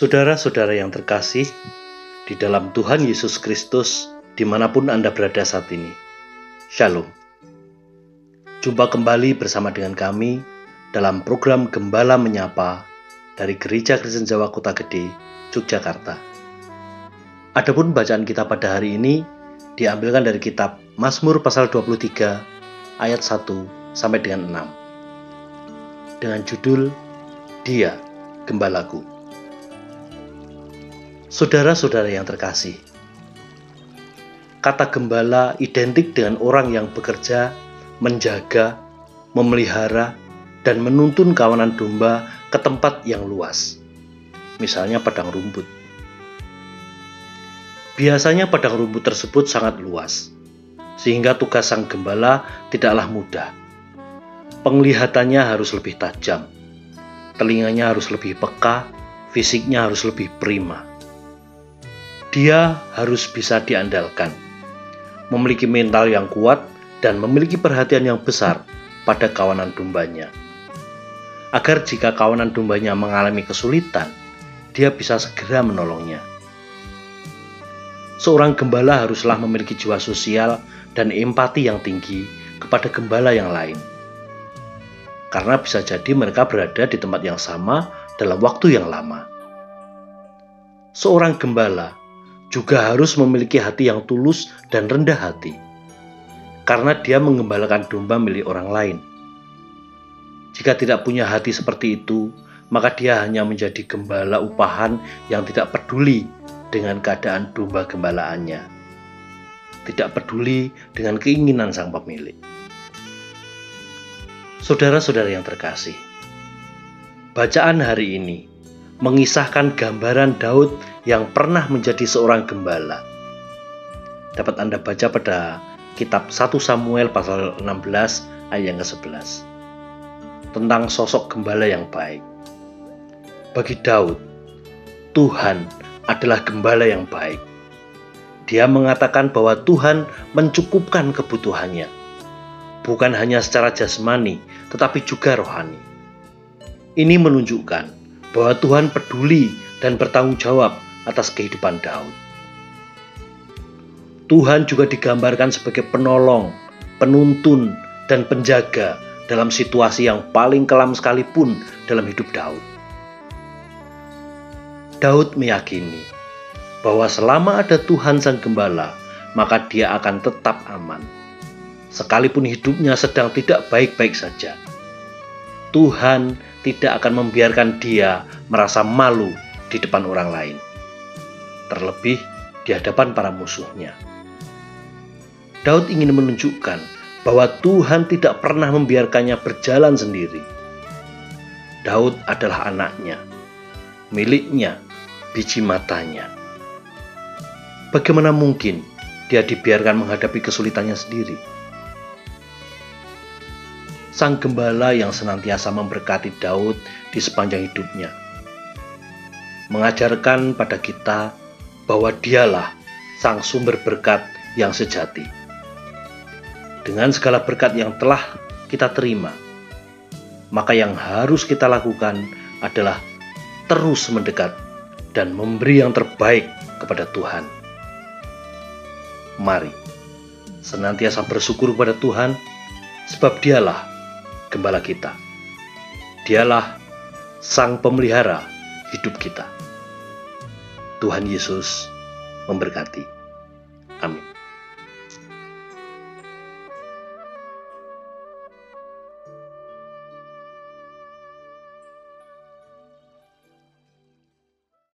Saudara-saudara yang terkasih, di dalam Tuhan Yesus Kristus, di mana pun Anda berada saat ini, Shalom. Jumpa kembali bersama dengan kami dalam program Gembala Menyapa dari Gereja Kristen Jawa Kota Gede, Yogyakarta. Adapun bacaan kita pada hari ini diambilkan dari kitab Mazmur pasal 23 ayat 1 sampai dengan 6 dengan judul Dia Gembalaku. Saudara-saudara yang terkasih, kata gembala identik dengan orang yang bekerja, menjaga, memelihara, dan menuntun kawanan domba ke tempat yang luas, misalnya padang rumput. Biasanya padang rumput tersebut sangat luas, sehingga tugas sang gembala tidaklah mudah. Penglihatannya harus lebih tajam, telinganya harus lebih peka, fisiknya harus lebih prima dia harus bisa diandalkan, memiliki mental yang kuat, dan memiliki perhatian yang besar pada kawanan dombanya. Agar jika kawanan dombanya mengalami kesulitan, dia bisa segera menolongnya. Seorang gembala haruslah memiliki jiwa sosial dan empati yang tinggi kepada gembala yang lain. Karena bisa jadi mereka berada di tempat yang sama dalam waktu yang lama. Seorang gembala juga harus memiliki hati yang tulus dan rendah hati, karena dia mengembalakan domba milik orang lain. Jika tidak punya hati seperti itu, maka dia hanya menjadi gembala upahan yang tidak peduli dengan keadaan domba gembalaannya, tidak peduli dengan keinginan sang pemilik. Saudara-saudara yang terkasih, bacaan hari ini mengisahkan gambaran Daud yang pernah menjadi seorang gembala. Dapat Anda baca pada kitab 1 Samuel pasal 16 ayat yang ke-11 tentang sosok gembala yang baik. Bagi Daud, Tuhan adalah gembala yang baik. Dia mengatakan bahwa Tuhan mencukupkan kebutuhannya, bukan hanya secara jasmani, tetapi juga rohani. Ini menunjukkan bahwa Tuhan peduli dan bertanggung jawab atas kehidupan Daud. Tuhan juga digambarkan sebagai penolong, penuntun, dan penjaga dalam situasi yang paling kelam sekalipun dalam hidup Daud. Daud meyakini bahwa selama ada Tuhan Sang Gembala, maka dia akan tetap aman. Sekalipun hidupnya sedang tidak baik-baik saja, Tuhan tidak akan membiarkan dia merasa malu di depan orang lain, terlebih di hadapan para musuhnya. Daud ingin menunjukkan bahwa Tuhan tidak pernah membiarkannya berjalan sendiri. Daud adalah anaknya, miliknya, biji matanya. Bagaimana mungkin dia dibiarkan menghadapi kesulitannya sendiri? sang gembala yang senantiasa memberkati Daud di sepanjang hidupnya. Mengajarkan pada kita bahwa dialah sang sumber berkat yang sejati. Dengan segala berkat yang telah kita terima, maka yang harus kita lakukan adalah terus mendekat dan memberi yang terbaik kepada Tuhan. Mari senantiasa bersyukur kepada Tuhan, sebab Dialah gembala kita. Dialah sang pemelihara hidup kita. Tuhan Yesus memberkati. Amin.